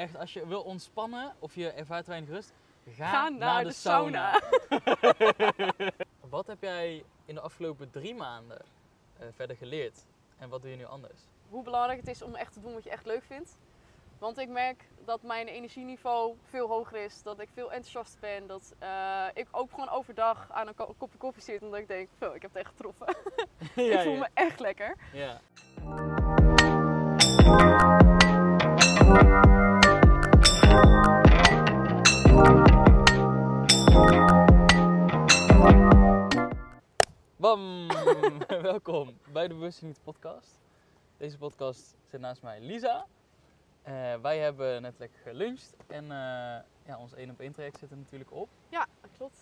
Echt, als je wil ontspannen of je ervaart weinig rust, ga, Ga naar, de, sauna. Wat heb jij in de afgelopen drie maanden eh, verder geleerd? En wat doe je nu anders? Hoe belangrijk het is om echt te doen wat je echt leuk vindt. Want ik merk dat mijn energieniveau veel hoger is. Dat ik veel enthousiast ben. Dat eh, ik ook gewoon overdag aan een ko- kopje koffie zit. Omdat ik denk, "Zo, ik heb het echt getroffen. ja, ik voel ja. me echt lekker. Ja. Bam! Welkom bij de Bewust Niet podcast. Deze podcast zit naast mij Lisa. Eh, wij hebben net lekker geluncht en eh, ja, ons 1 op 1 traject zit er natuurlijk op. Ja, dat klopt.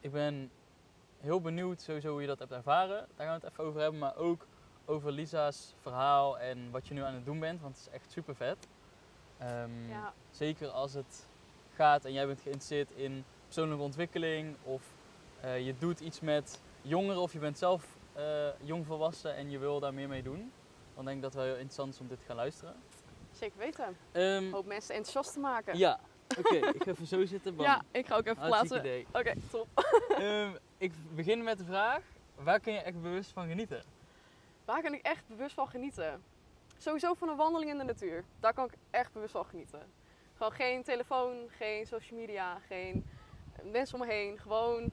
Ik ben heel benieuwd sowieso hoe je dat hebt ervaren. Daar gaan we het even over hebben, maar ook over Lisa's verhaal en wat je nu aan het doen bent, want het is echt super vet. Ehm, Ja. Zeker als het gaat en jij bent geïnteresseerd in persoonlijke ontwikkeling of eh, je doet iets met jongeren of je bent zelf eh, jongvolwassen en je wil daar meer mee doen. Dan denk ik dat het wel heel interessant is om dit te gaan luisteren. Zeker weten. Een hoop mensen enthousiast te maken. ja, oké, ik ga even zo zitten. Bam. Ja, ik ga ook even plaatsen. Oké, top. Ehm, ik begin met de vraag, waar kun je echt bewust van genieten? Waar kan ik echt bewust van genieten? Sowieso van een wandeling in de natuur. Daar kan ik echt bewust van genieten. Gewoon geen telefoon, geen social media, geen mensen om me heen. Gewoon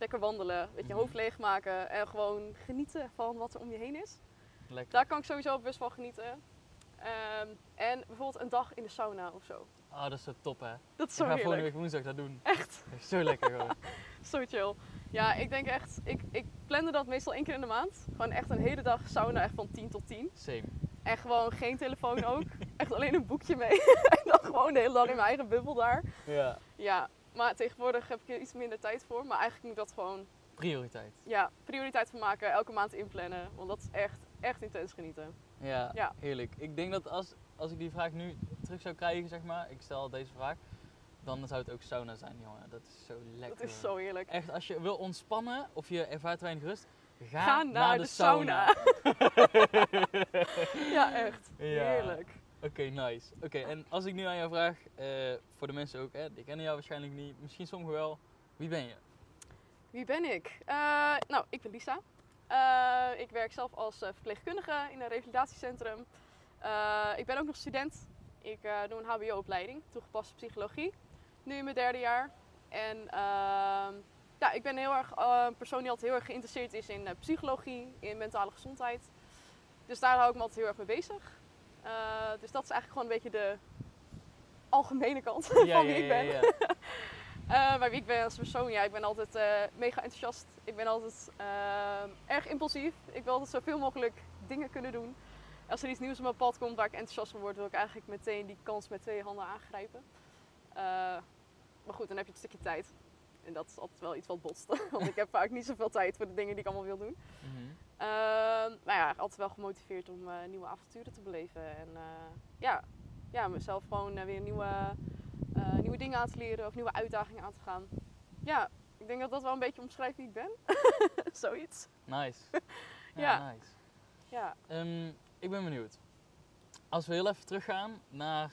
lekker wandelen, met je Mhm. hoofd leegmaken en gewoon genieten van wat er om je heen is. Lekker. Daar kan ik sowieso bewust van genieten. Ehm, en bijvoorbeeld een dag in de sauna of zo. Ah, dat is zo top hè. Dat is Ik zo ga volgende week woensdag dat doen. Echt, Dat is zo lekker gewoon. zo chill. Ja, ik denk echt, ik, ik plande dat meestal één keer in de maand. Gewoon echt een hele dag sauna, echt van 10 tot 10. Same. En gewoon geen telefoon ook. Echt alleen een boekje mee. en dan gewoon de hele dag in mijn eigen bubbel daar. Ja, Ja, maar tegenwoordig heb ik er iets minder tijd voor. Maar eigenlijk moet ik dat gewoon prioriteit. ja, prioriteit van maken. Elke maand inplannen. Want dat is echt, echt intens genieten. Ja, Ja. heerlijk. Ik denk dat als, als ik die vraag nu terug zou krijgen, zeg maar, ik stel deze vraag, dan zou het ook sauna zijn, jongen. Dat is zo lekker. Dat is zo heerlijk. Echt, als je wil ontspannen of je ervaart weinig rust, ga, Ga naar, de, sauna. ja, echt. Ja. Heerlijk. Oké, nice. Oké, en als ik nu aan jou vraag, eh, voor de mensen ook, hè, die kennen jou waarschijnlijk niet, misschien sommigen wel, wie ben je? Wie ben ik? Eh, nou, ik ben Lisa. Eh, ik werk zelf als verpleegkundige in een revalidatiecentrum. Ik ben ook nog student. Ik doe een HBO-opleiding, toegepaste psychologie. Nu in mijn derde jaar. En ehm, ja, ik ben heel erg een persoon die altijd heel erg geïnteresseerd is in psychologie, in mentale gezondheid. Dus daar hou ik me altijd heel erg mee bezig. Eh, dus dat is eigenlijk gewoon een beetje de algemene kant van wie ik ben. ja. Eh, maar wie ik ben als persoon, ja, ik ben altijd eh, mega enthousiast. Ik ben altijd erg impulsief. Ik wil altijd zoveel mogelijk dingen kunnen doen. Als er iets nieuws op mijn pad komt waar ik enthousiast van word, wil ik eigenlijk meteen die kans met twee handen aangrijpen. Maar goed, dan heb je een stukje tijd. En dat is altijd wel iets wat botst. Want ik heb vaak niet zoveel tijd voor de dingen die ik allemaal wil doen. Mhm. Maar ja, altijd wel gemotiveerd om eh, nieuwe avonturen te beleven. En eh, ja, ja, mezelf gewoon eh, weer nieuwe, nieuwe dingen aan te leren of nieuwe uitdagingen aan te gaan. Ja, ik denk dat dat wel een beetje omschrijft wie ik ben. Zoiets. Nice. Ja, Ja. nice. Ja. Ehm, ik ben benieuwd. Als we heel even teruggaan naar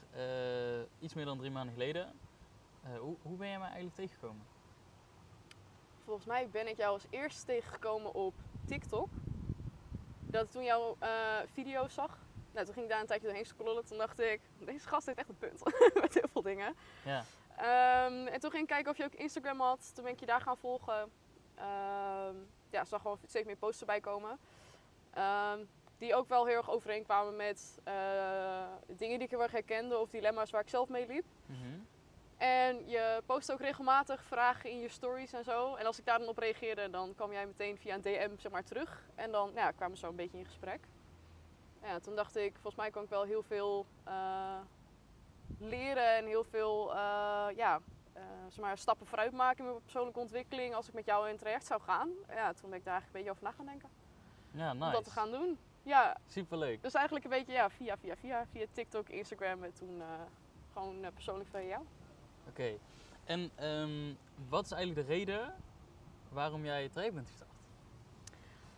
iets meer dan drie maanden geleden. hoe, hoe ben jij mij eigenlijk tegengekomen? Volgens mij ben ik jou als eerste tegengekomen op TikTok. Dat toen jouw eh, video's zag. Nou, toen ging ik daar een tijdje doorheen scrollen. Toen dacht ik, deze gast heeft echt een punt. Met heel veel dingen. Ja. Ehm, en toen ging ik kijken of je ook Instagram had. Toen ben ik je daar gaan volgen. Ehm ja, zag gewoon steeds meer posts erbij komen. Ehm, die ook wel heel erg overeenkwamen met eh, dingen die ik heel erg herkende of dilemma's waar ik zelf mee liep. Mhm. En je post ook regelmatig vragen in je stories en zo. En als ik daar dan op reageerde, dan kwam jij meteen via een DM zeg maar, terug. En dan ja, kwamen we zo een beetje in gesprek. Ja, toen dacht ik, volgens mij kan ik wel heel veel eh, leren en heel veel eh, ja, eh, zeg maar, stappen vooruit maken in mijn persoonlijke ontwikkeling als ik met jou in het traject zou gaan. Ja, toen ben ik daar eigenlijk een beetje over na gaan denken. Ja, Om nice. dat te gaan doen. Ja, Superleuk. dus eigenlijk een beetje ja, via, via, via, via TikTok, Instagram en toen gewoon persoonlijk via jou. Oké. En ehm, wat is eigenlijk de reden waarom jij het traject bent gestart?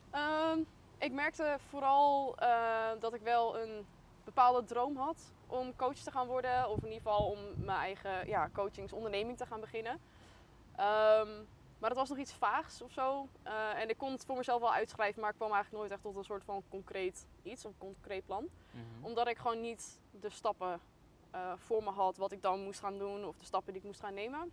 Ehm, ik merkte vooral eh, dat ik wel een bepaalde droom had om coach te gaan worden. Of in ieder geval om mijn eigen ja, coachingsonderneming te gaan beginnen. Ehm, maar het was nog iets vaags of zo. Eh, en ik kon het voor mezelf wel uitschrijven, maar ik kwam eigenlijk nooit echt tot een soort van concreet iets, een concreet plan. Mhm. Omdat ik gewoon niet de stappen eh, voor me had wat ik dan moest gaan doen of de stappen die ik moest gaan nemen.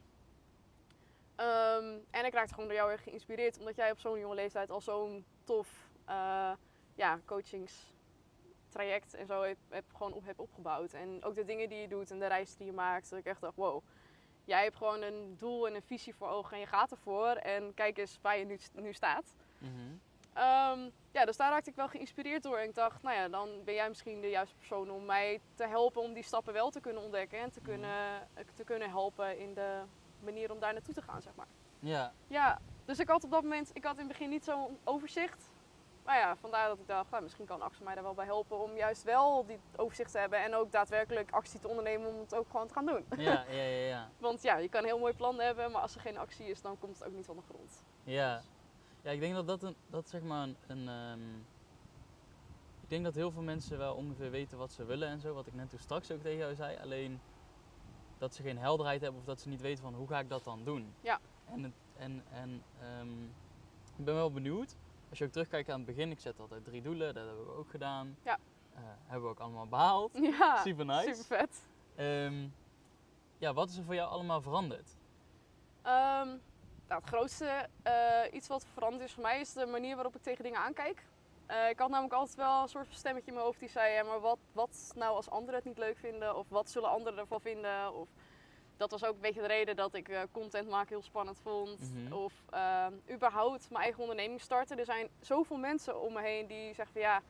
Ehm, en ik raakte gewoon door jou erg geïnspireerd, omdat jij op zo'n jonge leeftijd al zo'n tof uh, ja, coachingstraject en zo heb, gewoon op, heb opgebouwd. En ook de dingen die je doet en de reis die je maakt, dat ik echt dacht, wow, jij hebt gewoon een doel en een visie voor ogen en je gaat ervoor. En kijk eens waar je nu, nu staat. Mhm. Um, ja, dus daar raakte ik wel geïnspireerd door. En ik dacht, nou ja, dan ben jij misschien de juiste persoon om mij te helpen om die stappen wel te kunnen ontdekken. En te Mhm. kunnen, te kunnen helpen in de manier om daar naartoe te gaan, zeg maar. Ja, Ja, dus ik had op dat moment, ik had in het begin niet zo'n overzicht. Maar ja, vandaar dat ik dacht, nou, misschien kan Axel mij daar wel bij helpen om juist wel die overzicht te hebben. En ook daadwerkelijk actie te ondernemen om het ook gewoon te gaan doen. ja, ja, ja, ja. Want ja, je kan een heel mooi plan hebben, maar als er geen actie is, dan komt het ook niet van de grond. Ja, ja ik denk dat dat, een, dat zeg maar een. een, ehm, ik denk dat heel veel mensen wel ongeveer weten wat ze willen en zo, wat ik net toen straks ook tegen jou zei. Alleen dat ze geen helderheid hebben of dat ze niet weten van hoe ga ik dat dan doen. Ja. En, het, en, en ehm, ik ben wel benieuwd, als je ook terugkijkt aan het begin, ik zet altijd drie doelen, dat hebben we ook gedaan. Ja. Eh, hebben we ook allemaal behaald. Ja, Super nice. super vet. Ehm, ja, wat is er voor jou allemaal veranderd? Nou, het grootste eh, iets wat veranderd is voor mij is de manier waarop ik tegen dingen aankijk. Eh, ik had namelijk altijd wel een soort van stemmetje in mijn hoofd die zei: ja, maar wat, wat nou als anderen het niet leuk vinden? Of wat zullen anderen ervan vinden? Of dat was ook een beetje de reden dat ik eh, content maken heel spannend vond. Mhm. Of ehm, überhaupt mijn eigen onderneming starten. Er zijn zoveel mensen om me heen die zeggen: van, ja,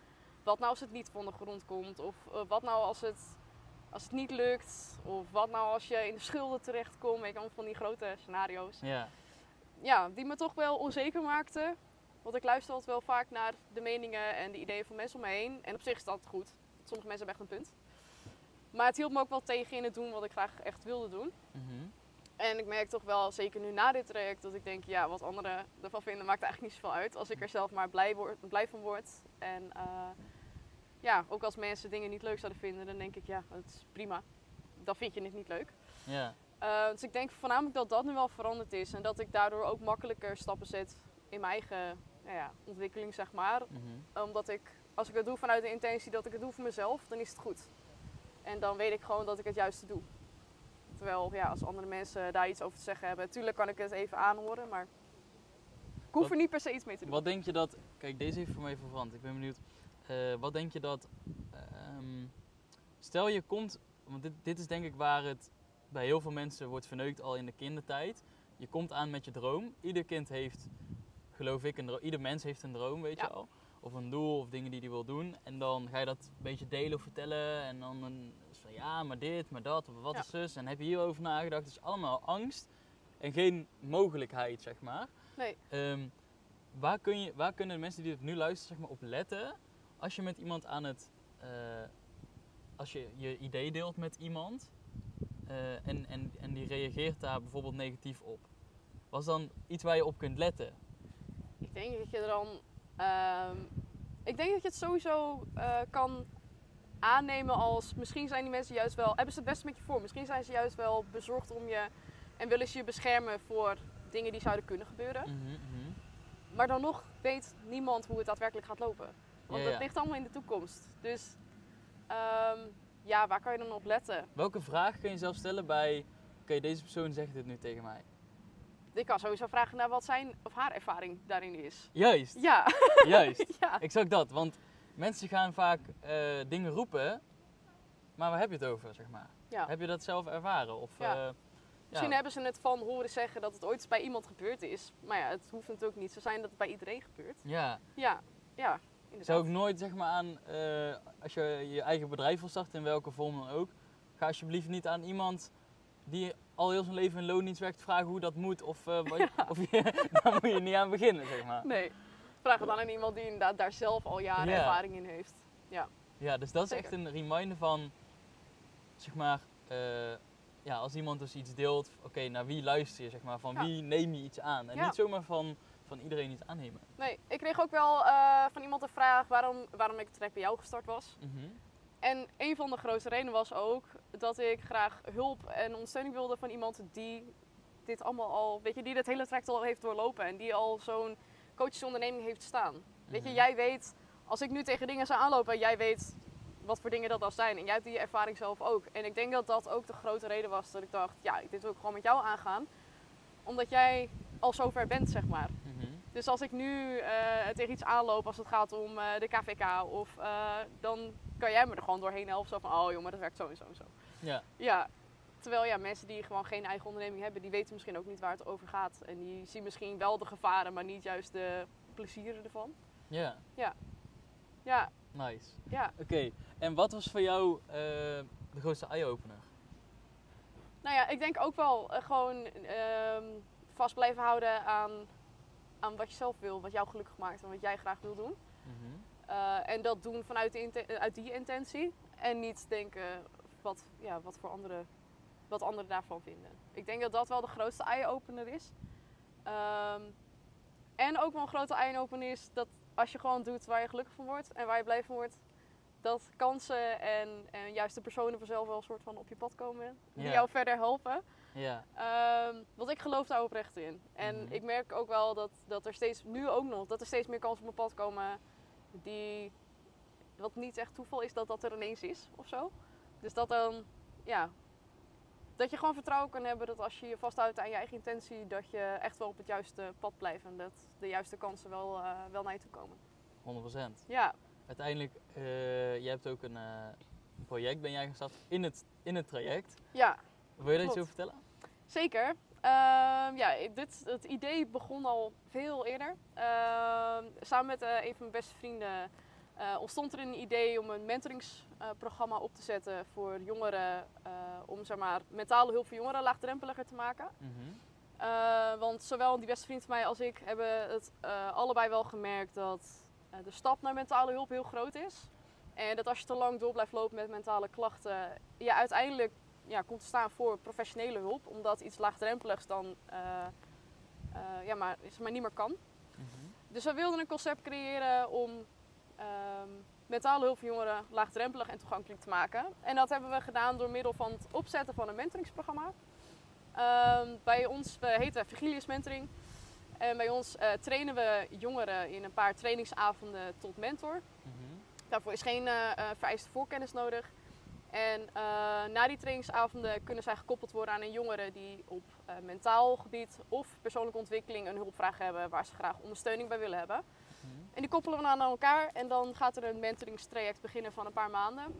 wat nou als het niet van de grond komt? Of wat nou als het, als het niet lukt? Of wat nou als je in de schulden terechtkomt? Weet je, allemaal van die grote scenario's Ja, ja, die me toch wel onzeker maakte. Want ik luister altijd wel vaak naar de meningen en de ideeën van mensen om me heen. En op zich is dat goed. Sommige mensen hebben echt een punt. Maar het hield me ook wel tegen in het doen wat ik graag echt wilde doen. mhm. En ik merk toch wel, zeker nu na dit traject, dat ik denk, ja, wat anderen ervan vinden maakt eigenlijk niet zoveel uit. Als ik er zelf maar blij, word, blij van word. En eh, ja, ook als mensen dingen niet leuk zouden vinden, dan denk ik, ja, dat is prima. Dan vind je het niet leuk. ja. Uh, dus ik denk voornamelijk dat dat nu wel veranderd is. En dat ik daardoor ook makkelijker stappen zet in mijn eigen nou ja, ontwikkeling, zeg maar. mhm. Omdat ik, als ik het doe vanuit de intentie dat ik het doe voor mezelf, dan is het goed. En dan weet ik gewoon dat ik het juiste doe. Terwijl, ja, als andere mensen daar iets over te zeggen hebben, natuurlijk kan ik het even aanhoren, maar ik hoef Wat- er niet per se iets mee te doen. Wat denk je dat, kijk deze heeft voor mij verbrand, ik ben benieuwd. Eh, wat denk je dat, ehm, stel je komt, want dit, dit is denk ik waar het bij heel veel mensen wordt verneukt al in de kindertijd. Je komt aan met je droom. Ieder kind heeft, geloof ik, een droom. Ieder mens heeft een droom, weet Ja. je al. Of een doel of dingen die hij wil doen. En dan ga je dat een beetje delen of vertellen. En dan een, van ja, maar dit, maar dat, of wat Ja. is zus. En heb je hierover nagedacht. Het is allemaal angst en geen mogelijkheid, zeg maar. Nee. Ehm, waar, kun je, waar kunnen de mensen die het nu luisteren zeg maar, op letten als je met iemand aan het. eh, als je je idee deelt met iemand eh, en, en, en die reageert daar bijvoorbeeld negatief op? Was dan iets waar je op kunt letten? Ik denk dat je er dan. ehm, ik denk dat je het sowieso eh, kan aannemen als. Misschien zijn die mensen juist wel. Hebben ze het best met je voor? Misschien zijn ze juist wel bezorgd om je. En willen ze je beschermen voor dingen die zouden kunnen gebeuren. Mhm, mhm. Maar dan nog weet niemand hoe het daadwerkelijk gaat lopen. Want Ja, ja. het ligt allemaal in de toekomst. Dus ehm, ja, waar kan je dan op letten? Welke vraag kun je zelf stellen bij. Oké, deze persoon zegt dit nu tegen mij. Ik kan sowieso vragen naar wat zijn of haar ervaring daarin is. Juist, Ja, juist. ja. Exact dat, want mensen gaan vaak eh, dingen roepen, maar waar heb je het over, zeg maar? ja. Heb je dat zelf ervaren? Of, Ja. eh, Misschien ja. hebben ze het van horen zeggen dat het ooit bij iemand gebeurd is. Maar ja, het hoeft natuurlijk niet zo zijn dat het bij iedereen gebeurt. Ja, Ja, ja, inderdaad. zou ik nooit zeg maar aan, eh, als je je eigen bedrijf wil starten, in welke vorm dan ook, ga alsjeblieft niet aan iemand die al heel zijn leven in loondienst werkt vragen hoe dat moet. Of, je- of je, daar moet je niet aan beginnen, zeg maar. Nee, vraag het dan aan iemand die inderdaad daar zelf al jaren Ja. ervaring in heeft. Ja, dus dat is echt een reminder van, zeg maar, eh, ja, als iemand dus iets deelt, oké, naar wie luister je, zeg maar, van Ja. wie neem je iets aan? En Ja. niet zomaar van, van iedereen iets aannemen. Nee, ik kreeg ook wel eh, van iemand een vraag waarom, waarom ik het traject bij jou gestart was. Mhm. en een van de grootste redenen was ook dat ik graag hulp en ondersteuning wilde van iemand die dit allemaal al, weet je, die dit hele traject al heeft doorlopen en die al zo'n coachesonderneming heeft staan. Weet je, Mhm. jij weet, als ik nu tegen dingen zou aanlopen, jij weet wat voor dingen dat al zijn. En jij hebt die ervaring zelf ook. En ik denk dat dat ook de grote reden was dat ik dacht, ja, dit wil ik gewoon met jou aangaan. Omdat jij al zover bent, zeg maar. Dus als ik nu eh, tegen iets aanloop als het gaat om eh, de KVK, of, eh, dan kan jij me er gewoon doorheen helpen. Zo van, oh jongen, dat werkt zo en zo en zo. Ja. Ja, terwijl ja, mensen die gewoon geen eigen onderneming hebben, die weten misschien ook niet waar het over gaat. En die zien misschien wel de gevaren, maar niet juist de plezieren ervan. Ja, Ja, nice. ja. Oké, en wat was voor jou de grootste eye-opener? Nou ja, ik denk ook wel gewoon ehm, vast blijven houden aan, aan wat je zelf wil, wat jou gelukkig maakt en wat jij graag wil doen. Mhm. Eh, en dat doen vanuit de inten- uit die intentie. En niet denken wat, ja, wat, voor anderen, wat anderen daarvan vinden. Ik denk dat dat wel de grootste eye-opener is. Ehm, en ook wel een grote eye-opener is dat als je gewoon doet waar je gelukkig van wordt en waar je blij van wordt, dat kansen en, en juist de personen vanzelf wel een soort van op je pad komen. Die jou verder helpen. Ja, Ehm, want ik geloof daar oprecht in. En Mhm. ik merk ook wel dat, dat er steeds, nu ook nog, dat er steeds meer kansen op mijn pad komen die, wat niet echt toeval is dat dat er ineens is of zo. Dus dat dan, ja, dat je gewoon vertrouwen kan hebben dat als je je vasthoudt aan je eigen intentie, dat je echt wel op het juiste pad blijft en dat de juiste kansen wel, eh, wel naar je toe komen. 100%. Ja, Uiteindelijk, eh je hebt ook een eh, project, ben jij gestart in het, in het traject. ja, Wil je daar iets over vertellen? Zeker. Ehm, ja, dit, het idee begon al veel eerder. Ehm, samen met eh, een van mijn beste vrienden eh, ontstond er een idee om een mentoringsprogramma op te zetten voor jongeren. eh, om zeg maar, mentale hulp voor jongeren laagdrempeliger te maken. Mhm. Want zowel die beste vriend van mij als ik hebben het allebei wel gemerkt dat de stap naar mentale hulp heel groot is. En dat als je te lang door blijft lopen met mentale klachten, je uiteindelijk ja, komt te staan voor professionele hulp. Omdat iets laagdrempeligs dan eh, eh, ja, maar, zeg maar niet meer kan. Mhm. Dus we wilden een concept creëren om ehm, mentale hulp voor jongeren laagdrempelig en toegankelijk te maken. En dat hebben we gedaan door middel van het opzetten van een mentoringsprogramma. Ehm, bij ons, we heten Vigilius Mentoring. En bij ons eh, trainen we jongeren in een paar trainingsavonden tot mentor. Mhm. Daarvoor is geen vereiste voorkennis nodig. En eh, na die trainingsavonden kunnen zij gekoppeld worden aan een jongere die op eh, mentaal gebied of persoonlijke ontwikkeling een hulpvraag hebben waar ze graag ondersteuning bij willen hebben. Mhm. En die koppelen we aan elkaar en dan gaat er een mentoringstraject beginnen van een paar maanden.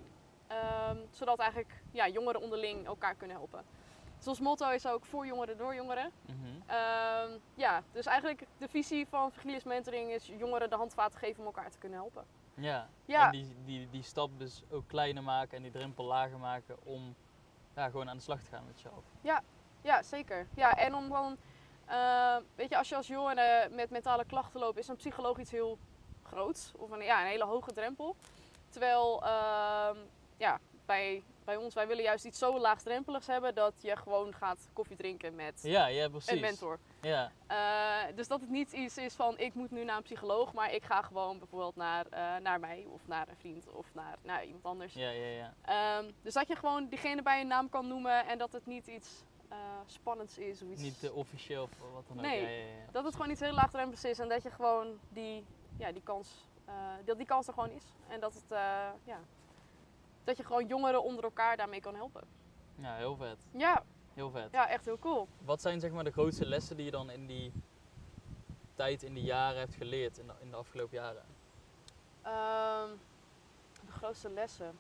Ehm, zodat eigenlijk ja, jongeren onderling elkaar kunnen helpen. Dus ons motto is ook voor jongeren door jongeren. Mhm. Ehm, ja, dus eigenlijk de visie van Vigilius Mentoring is jongeren de handvaten geven om elkaar te kunnen helpen. Ja, Ja. en die, die, die stap dus ook kleiner maken en die drempel lager maken om ja, gewoon aan de slag te gaan met jezelf. Ja, zeker. Ja, en om dan, eh, weet je, als je als jongere met mentale klachten loopt, is een psycholoog iets heel groots. Of een, ja, een hele hoge drempel. Terwijl, ehm, ja, bij, bij ons, wij willen juist iets zo laagdrempeligs hebben dat je gewoon gaat koffie drinken met Ja, ja precies. een mentor. Ja, Eh, dus dat het niet iets is van ik moet nu naar een psycholoog, maar ik ga gewoon bijvoorbeeld naar, eh, naar mij of naar een vriend of naar, naar iemand anders. ja, ja, ja. Ehm, dus dat je gewoon diegene bij een naam kan noemen en dat het niet iets eh, spannends is. Of iets, Niet te officieel of wat dan ook. Nee, Ja, ja, ja. Dat het gewoon iets heel laagdrempels is en dat je gewoon die, ja, die kans, dat die kans er gewoon is. En dat het, ja, dat je gewoon jongeren onder elkaar daarmee kan helpen. Ja, heel vet. Ja, Heel vet. ja echt heel cool. Wat zijn zeg maar de grootste lessen die je dan in die tijd, in die jaren hebt geleerd in de, in de afgelopen jaren? Ehm, de grootste lessen.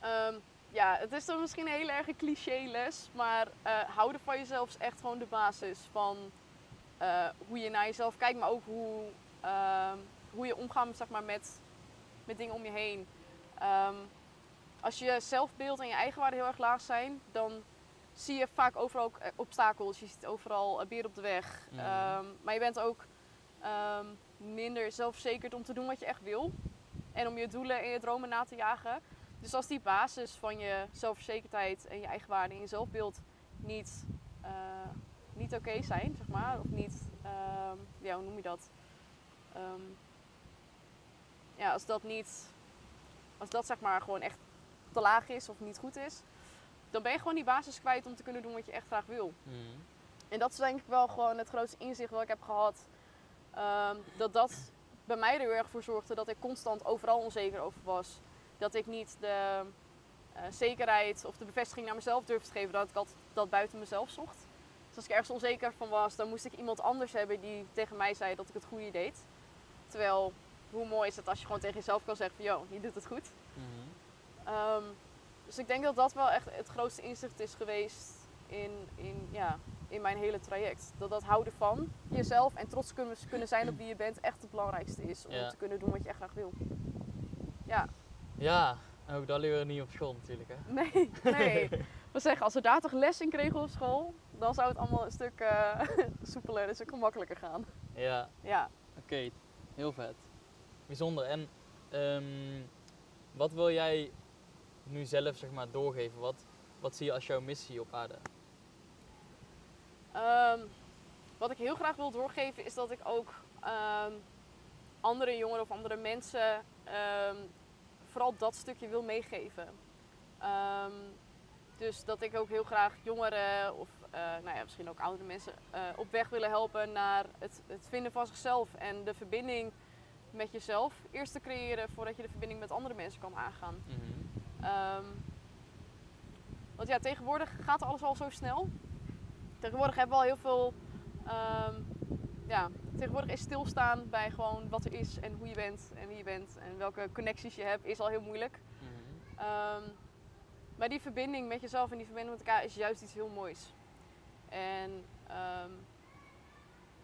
Ehm, ja, het is dan misschien een hele erge cliché les, maar eh, houden van jezelf is echt gewoon de basis van eh, hoe je naar jezelf kijkt, maar ook hoe, ehm, hoe je omgaat zeg maar, met, met dingen om je heen. Als je zelfbeeld en je eigenwaarde heel erg laag zijn, dan zie je vaak overal ook eh, obstakels. Je ziet overal uh, beren op de weg. Mhm. Ehm, maar je bent ook ehm, minder zelfverzekerd om te doen wat je echt wil. En om je doelen en je dromen na te jagen. Dus als die basis van je zelfverzekerdheid en je eigenwaarde en je zelfbeeld niet, eh, niet oké zijn, zeg maar. Of niet, ehm, ja, hoe noem je dat? Ja, als dat niet, als dat zeg maar gewoon echt te laag is of niet goed is, dan ben je gewoon die basis kwijt om te kunnen doen wat je echt graag wil. Mhm. En dat is denk ik wel gewoon het grootste inzicht wat ik heb gehad. Ehm, dat dat bij mij er heel erg voor zorgde dat ik constant overal onzeker over was. Dat ik niet de eh, zekerheid of de bevestiging naar mezelf durfde te geven. Dat ik altijd dat buiten mezelf zocht. Dus als ik ergens onzeker van was, dan moest ik iemand anders hebben die tegen mij zei dat ik het goede deed. Terwijl, hoe mooi is het als je gewoon tegen jezelf kan zeggen van, yo, je doet het goed. Mhm. Ehm, dus ik denk dat dat wel echt het grootste inzicht is geweest in, in, ja, in mijn hele traject. Dat dat houden van jezelf en trots kunnen, kunnen zijn op wie je bent echt het belangrijkste is. Om Ja. te kunnen doen wat je echt graag wil. Ja, Ja, en ook dat leren we niet op school natuurlijk. Hè? nee, nee. We zeggen, als we daar toch les in kregen op school, dan zou het allemaal een stuk eh, soepeler, een stuk gemakkelijker gaan. Ja, Ja. oké. Heel vet. Bijzonder. En ehm, wat wil jij nu zelf zeg maar, doorgeven? Wat, wat zie je als jouw missie op aarde? Ehm, wat ik heel graag wil doorgeven is dat ik ook ehm, andere jongeren of andere mensen ehm, vooral dat stukje wil meegeven. Dus dat ik ook heel graag jongeren of eh, nou ja, misschien ook oudere mensen eh, op weg willen helpen naar het, het vinden van zichzelf en de verbinding met jezelf eerst te creëren voordat je de verbinding met andere mensen kan aangaan. Mhm. Ehm, want ja, tegenwoordig gaat alles al zo snel. Tegenwoordig hebben we al heel veel. ehm, ja, tegenwoordig is stilstaan bij gewoon wat er is en hoe je bent en wie je bent en welke connecties je hebt, is al heel moeilijk. Mhm. Ehm, maar die verbinding met jezelf en die verbinding met elkaar is juist iets heel moois. En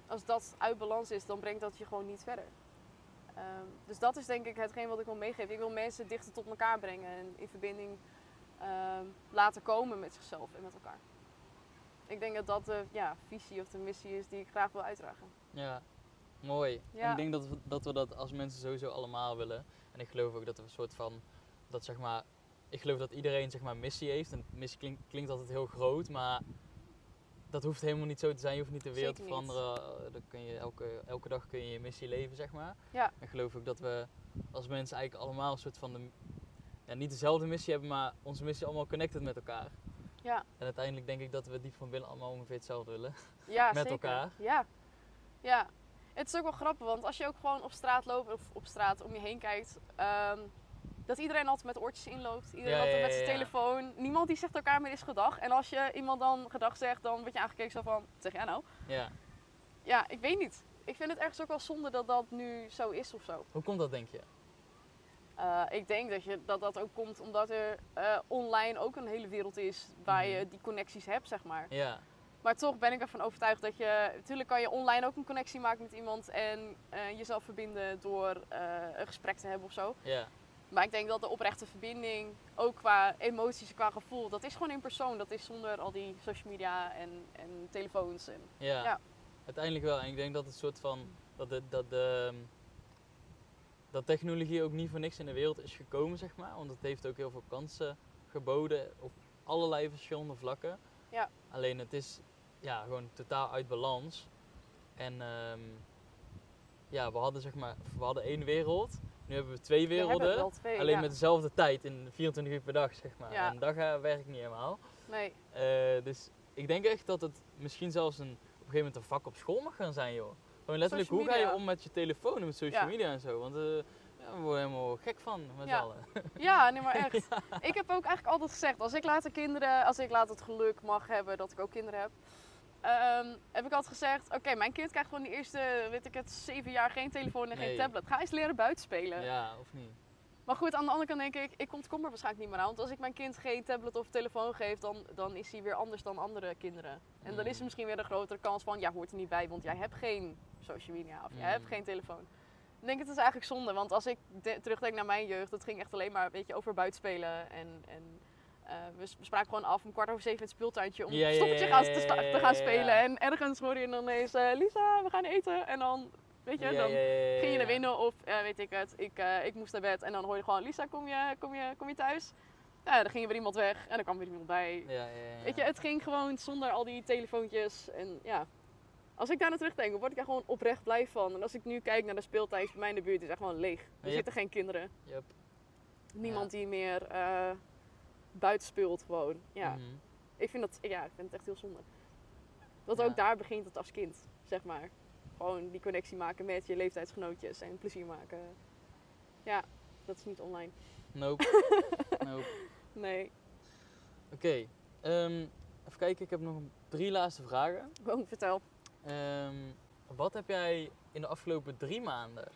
als dat uit balans is, dan brengt dat je gewoon niet verder. Ehm, dus dat is denk ik hetgeen wat ik wil meegeven. Ik wil mensen dichter tot elkaar brengen en in verbinding ehm, laten komen met zichzelf en met elkaar. Ik denk dat dat de ja, visie of de missie is die ik graag wil uitdragen. Ja, mooi. En ik denk dat we, dat we dat als mensen sowieso allemaal willen. En ik geloof ook dat we een soort van, dat zeg maar, ik geloof dat iedereen zeg maar missie heeft. En missie klinkt altijd heel groot, maar dat hoeft helemaal niet zo te zijn. Je hoeft niet de wereld te veranderen. Eh, Dan kun je elke, elke dag kun je je missie leven, zeg maar. Ja. En ik geloof ook dat we als mensen eigenlijk allemaal een soort van, de, ja, niet dezelfde missie hebben, maar onze missie allemaal connected met elkaar. Ja, En uiteindelijk denk ik dat we diep van binnen allemaal ongeveer hetzelfde willen. ja Met zeker. elkaar. Ja. ja. Het is ook wel grappig, want als je ook gewoon op straat loopt of op straat om je heen kijkt, ehm, dat iedereen altijd met oortjes inloopt. Iedereen Ja, altijd met zijn telefoon. Niemand die zegt elkaar meer eens gedag. En als je iemand dan gedag zegt, dan word je aangekeken zo van, wat zeg jij nou? Ja. Ja, ik weet niet. Ik vind het ergens ook wel zonde dat dat nu zo is of zo. Hoe komt dat, denk je? Eh, ik denk dat, je, dat dat ook komt omdat er eh, online ook een hele wereld is waar je Mhm. die connecties hebt, zeg maar. Ja. Maar toch ben ik ervan overtuigd dat je... Natuurlijk kan je online ook een connectie maken met iemand en eh, jezelf verbinden door een gesprek te hebben of zo. Ja. Maar ik denk dat de oprechte verbinding, ook qua emoties qua gevoel, dat is gewoon in persoon. Dat is zonder al die social media en, en telefoons. En, Ja. Ja. Uiteindelijk wel. En ik denk dat het soort van dat de, dat de dat technologie ook niet voor niks in de wereld is gekomen, zeg maar. Want het heeft ook heel veel kansen geboden op allerlei verschillende vlakken. Ja. Alleen het is ja, gewoon totaal uit balans. En ehm, ja, we hadden zeg maar, we hadden één wereld. Nu hebben we twee werelden. twee, alleen ja. met dezelfde tijd in 24 uur per dag, zeg maar. Ja. En dat werkt niet helemaal. Nee, Eh, dus ik denk echt dat het misschien zelfs een, op een gegeven moment een vak op school mag gaan zijn, joh. Gewoon letterlijk, hoe ga je om met je telefoon en met social Ja. media en zo? Want eh, ja, we worden helemaal gek van met Ja. allen. ja, nee, maar echt. Ik heb ook eigenlijk altijd gezegd, als ik later kinderen, als ik later het geluk mag hebben dat ik ook kinderen heb, ehm, heb ik altijd gezegd, oké, mijn kind krijgt gewoon de eerste, weet ik het, zeven jaar geen telefoon en geen tablet. Ga eens leren buiten spelen. Ja, of niet? Maar goed, aan de andere kant denk ik, ik ontkom er waarschijnlijk niet meer aan. Want als ik mijn kind geen tablet of telefoon geef, dan, dan is hij weer anders dan andere kinderen. En dan is er Mm. misschien weer een grotere kans van, ja, hoort er niet bij, want jij hebt geen social media of jij hebt Mm. geen telefoon. Ik denk, het is eigenlijk zonde, want als ik de- terugdenk naar mijn jeugd, dat ging echt alleen maar weet je, over buitenspelen. En, en we, s- we spraken gewoon af om kwart over zeven in het speeltuintje om Ja, ja, stoppetje ja, gaan, ja, te, gaan spelen. En ergens hoor je dan ineens, eh, Lisa, we gaan eten. En dan, weet je, Ja, dan ja, ja, ja, ging je naar binnen of eh, weet ik het, ik, eh, ik moest naar bed en dan hoor je gewoon Lisa, kom je, kom je, kom je thuis? Ja, dan ging er weer iemand weg en dan kwam weer iemand bij. Ja, ja, ja. Weet je, het ging gewoon zonder al die telefoontjes en ja. Als ik daar naar terugdenk, word ik daar gewoon oprecht blij van. En als ik nu kijk naar de speeltuin bij mij in de buurt, is echt gewoon leeg. Er Yep. zitten geen kinderen. Yup. Niemand die meer, eh, buiten speelt gewoon. Ja, Mhm. ik, vind dat, ja, ik vind het echt heel zonde. Dat Ja. ook daar begint het als kind, zeg maar. Gewoon die connectie maken met je leeftijdsgenootjes en plezier maken. Ja, dat is niet online. Nope. nope. Nee, Oké. ehm, even kijken, ik heb nog drie laatste vragen. gewoon vertel. Ehm, wat heb jij in de afgelopen drie maanden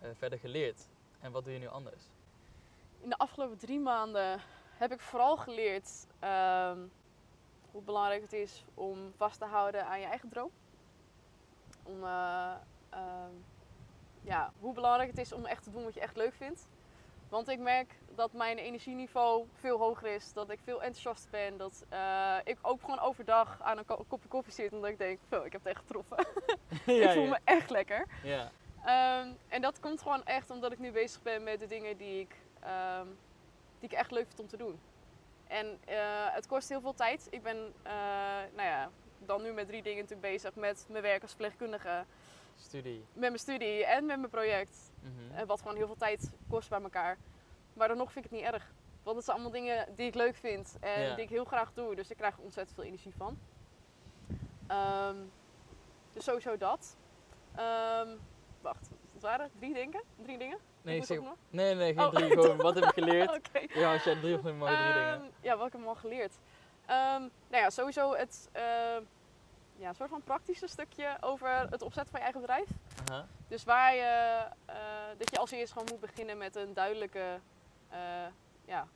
eh, verder geleerd? En wat doe je nu anders? In de afgelopen drie maanden heb ik vooral geleerd ehm, hoe belangrijk het is om vast te houden aan je eigen droom. Om, eh, ehm, ja, hoe belangrijk het is om echt te doen wat je echt leuk vindt. Want ik merk dat mijn energieniveau veel hoger is, dat ik veel enthousiaster ben, dat eh, ik ook gewoon overdag aan een ko- kopje koffie zit en dat ik denk, "Zo, ik heb het echt getroffen. ik voel me echt lekker. Ja. Ehm, en dat komt gewoon echt omdat ik nu bezig ben met de dingen die ik, die ik echt leuk vind om te doen. En eh, het kost heel veel tijd. Ik ben eh, nou ja, dan nu met drie dingen natuurlijk bezig. Met mijn werk als verpleegkundige, Studie. met mijn studie en met mijn project. En wat gewoon heel veel tijd kost bij elkaar. Maar dan nog vind ik het niet erg. Want het zijn allemaal dingen die ik leuk vind en Ja. die ik heel graag doe. Dus ik krijg er ontzettend veel energie van. Ehm, dus sowieso dat. Ehm, wacht, wat waren het? Drie dingen? Drie dingen? Nee, zeg, nee, nee, geen Oh, drie. ik Gewoon, wat heb ik geleerd? Ja, als jij drie of mag drie dingen. Ehm, ja, wat ik heb al geleerd. Ehm, nou ja, sowieso het ehm, ja, soort van praktische stukje over het opzetten van je eigen bedrijf. Dus waar je, eh, dat je als eerst gewoon moet beginnen met een duidelijke, eh, ja,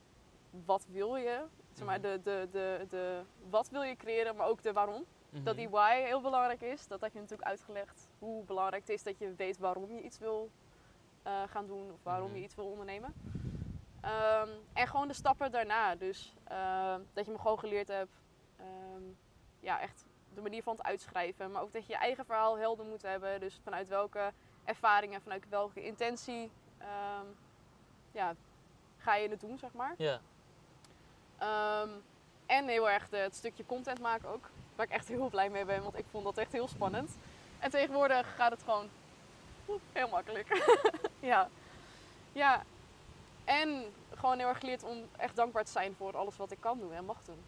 wat wil je? Zeg maar, Mhm. de, de, de, de wat wil je creëren, maar ook de waarom. Dat die Mhm. why heel belangrijk is. Dat heb je natuurlijk uitgelegd hoe belangrijk het is dat je weet waarom je iets wil eh, gaan doen of waarom Mhm. je iets wil ondernemen. Ehm, en gewoon de stappen daarna. Dus ehm, dat je me gewoon geleerd hebt, ehm, ja, echt de manier van het uitschrijven. Maar ook dat je je eigen verhaal helder moet hebben. Dus vanuit welke ervaringen, vanuit welke intentie ja, ga je het doen, zeg maar. Ja. En heel erg de, het stukje content maken ook. Waar ik echt heel blij mee ben, want ik vond dat echt heel spannend. En tegenwoordig gaat het gewoon heel makkelijk. ja. ja. En gewoon heel erg geleerd om echt dankbaar te zijn voor alles wat ik kan doen en mag doen.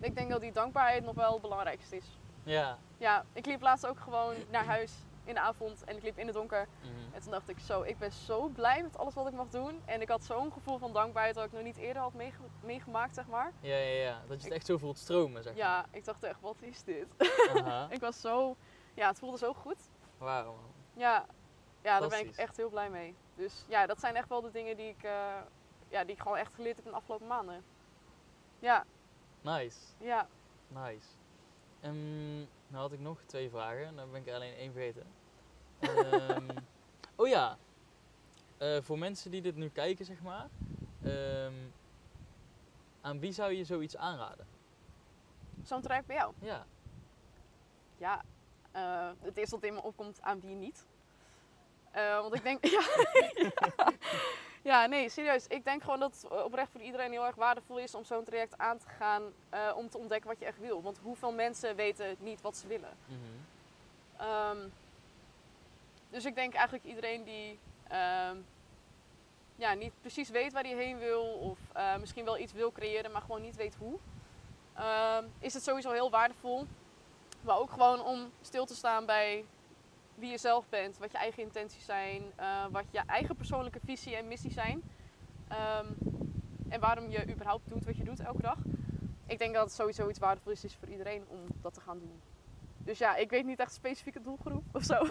Ik denk dat die dankbaarheid nog wel het belangrijkste is. Ja. Ja, ik liep laatst ook gewoon naar huis in de avond en ik liep in het donker. Mhm. En toen dacht ik zo, ik ben zo blij met alles wat ik mag doen. En ik had zo'n gevoel van dankbaarheid dat ik nog niet eerder had meege- meegemaakt, zeg maar. Ja, ja, ja. Dat je het echt zo voelt stromen, zeg maar. Ja, ik dacht echt, wat is dit? Ik was zo, ja, het voelde zo goed. Man. Ja, ja daar ben ik echt heel blij mee. Dus ja, dat zijn echt wel de dingen die ik, eh, ja, die ik gewoon echt geleerd heb in de afgelopen maanden. Ja, Nice. ja. Nice. Ehm, nou had ik nog twee vragen, dan ben ik er alleen één vergeten. Ehm, oh ja, Eh, voor mensen die dit nu kijken, zeg maar, ehm, aan wie zou je zoiets aanraden? Zo'n traject bij jou. Ja, Ja, eh, het eerste wat in me opkomt, aan wie niet. Eh, want ik denk, ja, ja. Ja, nee, serieus. Ik denk gewoon dat het oprecht voor iedereen heel erg waardevol is om zo'n traject aan te gaan. eh, om te ontdekken wat je echt wil. Want hoeveel mensen weten niet wat ze willen. mhm. Ehm, dus ik denk eigenlijk iedereen die ehm, ja, niet precies weet waar hij heen wil. Of eh, misschien wel iets wil creëren, maar gewoon niet weet hoe. ehm, is het sowieso heel waardevol. Maar ook gewoon om stil te staan bij wie je zelf bent. Wat je eigen intenties zijn. eh, wat je eigen persoonlijke visie en missie zijn. Ehm, en waarom je überhaupt doet wat je doet elke dag. Ik denk dat het sowieso iets waardevols is voor iedereen om dat te gaan doen. Dus ja, ik weet niet echt specifieke doelgroep of zo.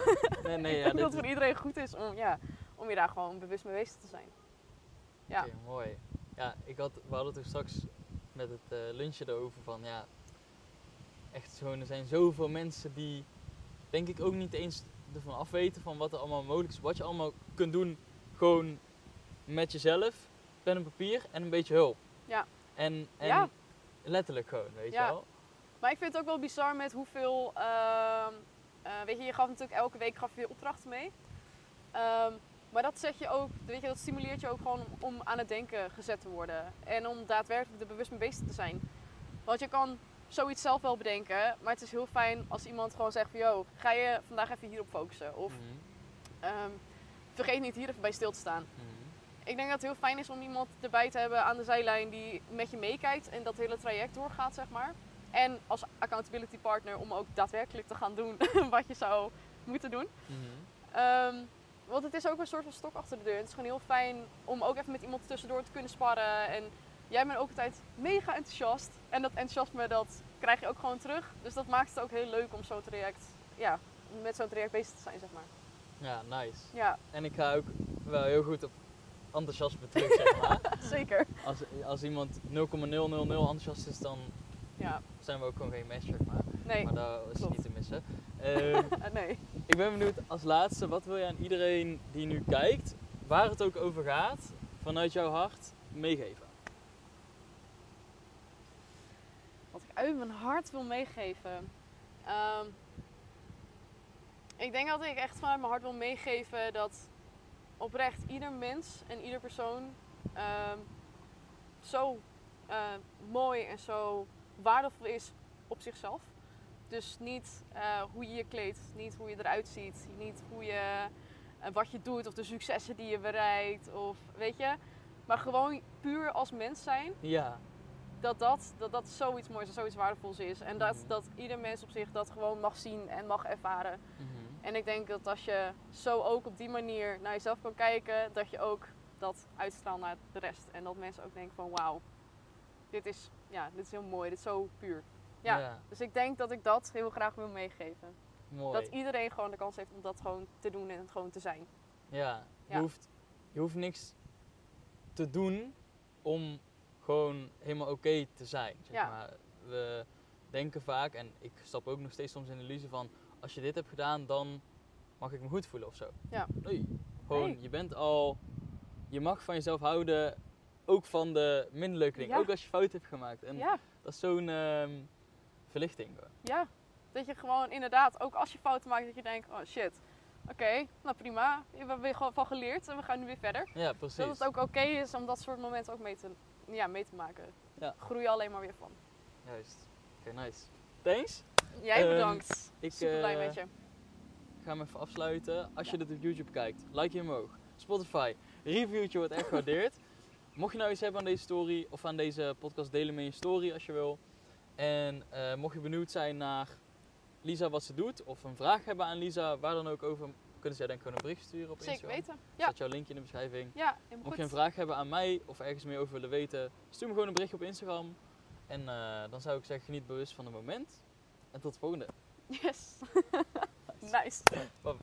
Nee, nee, ik ja, denk dat het voor iedereen goed is om, ja, om je daar gewoon bewust mee bezig te zijn. Ja. Oké, mooi. Ja, ik had, we hadden toen straks met het eh, lunchen erover van ja, echt gewoon, er zijn zoveel mensen die denk ik ook niet eens ervan afweten van wat er allemaal mogelijk is. Wat je allemaal kunt doen gewoon met jezelf, pen en papier en een beetje hulp. Ja. En, en Ja. letterlijk gewoon, weet Ja. je wel. Maar ik vind het ook wel bizar met hoeveel. ehm, eh, weet je, je gaf natuurlijk elke week gaf je opdrachten mee. Ehm, maar dat zet je ook, weet je, dat stimuleert je ook gewoon om, om aan het denken gezet te worden. En om daadwerkelijk er bewust mee bezig te zijn. Want je kan zoiets zelf wel bedenken, maar het is heel fijn als iemand gewoon zegt van, yo, ga je vandaag even hierop focussen. Of Mhm, ehm, vergeet niet hier even bij stil te staan. mhm. Ik denk dat het heel fijn is om iemand erbij te hebben aan de zijlijn die met je meekijkt en dat hele traject doorgaat, zeg maar. En als accountability partner om ook daadwerkelijk te gaan doen wat je zou moeten doen. Mhm. Ehm, want het is ook een soort van stok achter de deur. Het is gewoon heel fijn om ook even met iemand tussendoor te kunnen sparren. En jij bent ook altijd mega enthousiast. En dat enthousiasme dat krijg je ook gewoon terug. Dus dat maakt het ook heel leuk om zo'n traject, ja, met zo'n traject bezig te zijn, zeg maar. Ja, nice. Ja, En ik ga ook wel heel goed op enthousiasme terug, zeg maar. zeker. Als, als iemand 0,000 enthousiast is, dan Ja, zijn we ook gewoon geen match, zeg maar. nee. Maar daar is klopt. niet te missen. Ehm, Eh, nee. ik ben benieuwd, als laatste, wat wil je aan iedereen die nu kijkt, waar het ook over gaat, vanuit jouw hart, meegeven? Wat ik uit mijn hart wil meegeven. Ehm, ik denk dat ik echt vanuit mijn hart wil meegeven dat oprecht ieder mens en ieder persoon ehm, zo eh, mooi en zo waardevol is op zichzelf. Dus niet eh, hoe je je kleedt, niet hoe je eruit ziet, niet hoe je, eh, wat je doet of de successen die je bereikt of weet je. Maar gewoon puur als mens zijn Ja, dat dat, dat, dat zoiets moois en zoiets waardevols is. En dat, Mhm. dat ieder mens op zich dat gewoon mag zien en mag ervaren. Mhm. En ik denk dat als je zo ook op die manier naar jezelf kan kijken, dat je ook dat uitstraalt naar de rest. En dat mensen ook denken van wauw, dit is, ja, dit is heel mooi, dit is zo puur. Ja. Dus ik denk dat ik dat heel graag wil meegeven. mooi. Dat iedereen gewoon de kans heeft om dat gewoon te doen en gewoon te zijn. Ja, je, Ja. Hoeft, je hoeft niks te doen om gewoon helemaal oké te zijn. Zeg Ja. maar. We denken vaak, en ik stap ook nog steeds soms in de illusie van... als je dit hebt gedaan, dan mag ik me goed voelen of zo. Ja. Nee, gewoon, Nee. je bent al... Je mag van jezelf houden, ook van de minder leuke dingen. Ja. Ook als je fout hebt gemaakt. En Ja, dat is zo'n ehm, verlichting. gewoon. ja. Dat je gewoon inderdaad, ook als je fouten maakt, dat je denkt, oh shit. Oké, nou prima. We hebben er gewoon van geleerd en we gaan nu weer verder. Ja, precies. Dat het ook oké is om dat soort momenten ook mee te, ja, mee te maken. Ja. Groei je alleen maar weer van. Juist. Oké, nice. Thanks. Jij Ehm, bedankt. Ik Super blij eh, met je. ga hem even afsluiten. Als je dit op YouTube kijkt, like je omhoog. Spotify, reviewtje wordt echt gewaardeerd. Mocht je nou iets hebben aan deze story of aan deze podcast, delen met je story als je wil. En eh, mocht je benieuwd zijn naar Lisa wat ze doet, of een vraag hebben aan Lisa, waar dan ook over, kunnen denk ik gewoon een bericht sturen op Zeker Instagram. weten. Ja, Staat jouw linkje in de beschrijving. ja Mocht goed. je een vraag hebben aan mij of ergens meer over willen weten, stuur me gewoon een berichtje op Instagram. En eh, dan zou ik zeggen, geniet bewust van het moment. En tot de volgende. Yes. nice.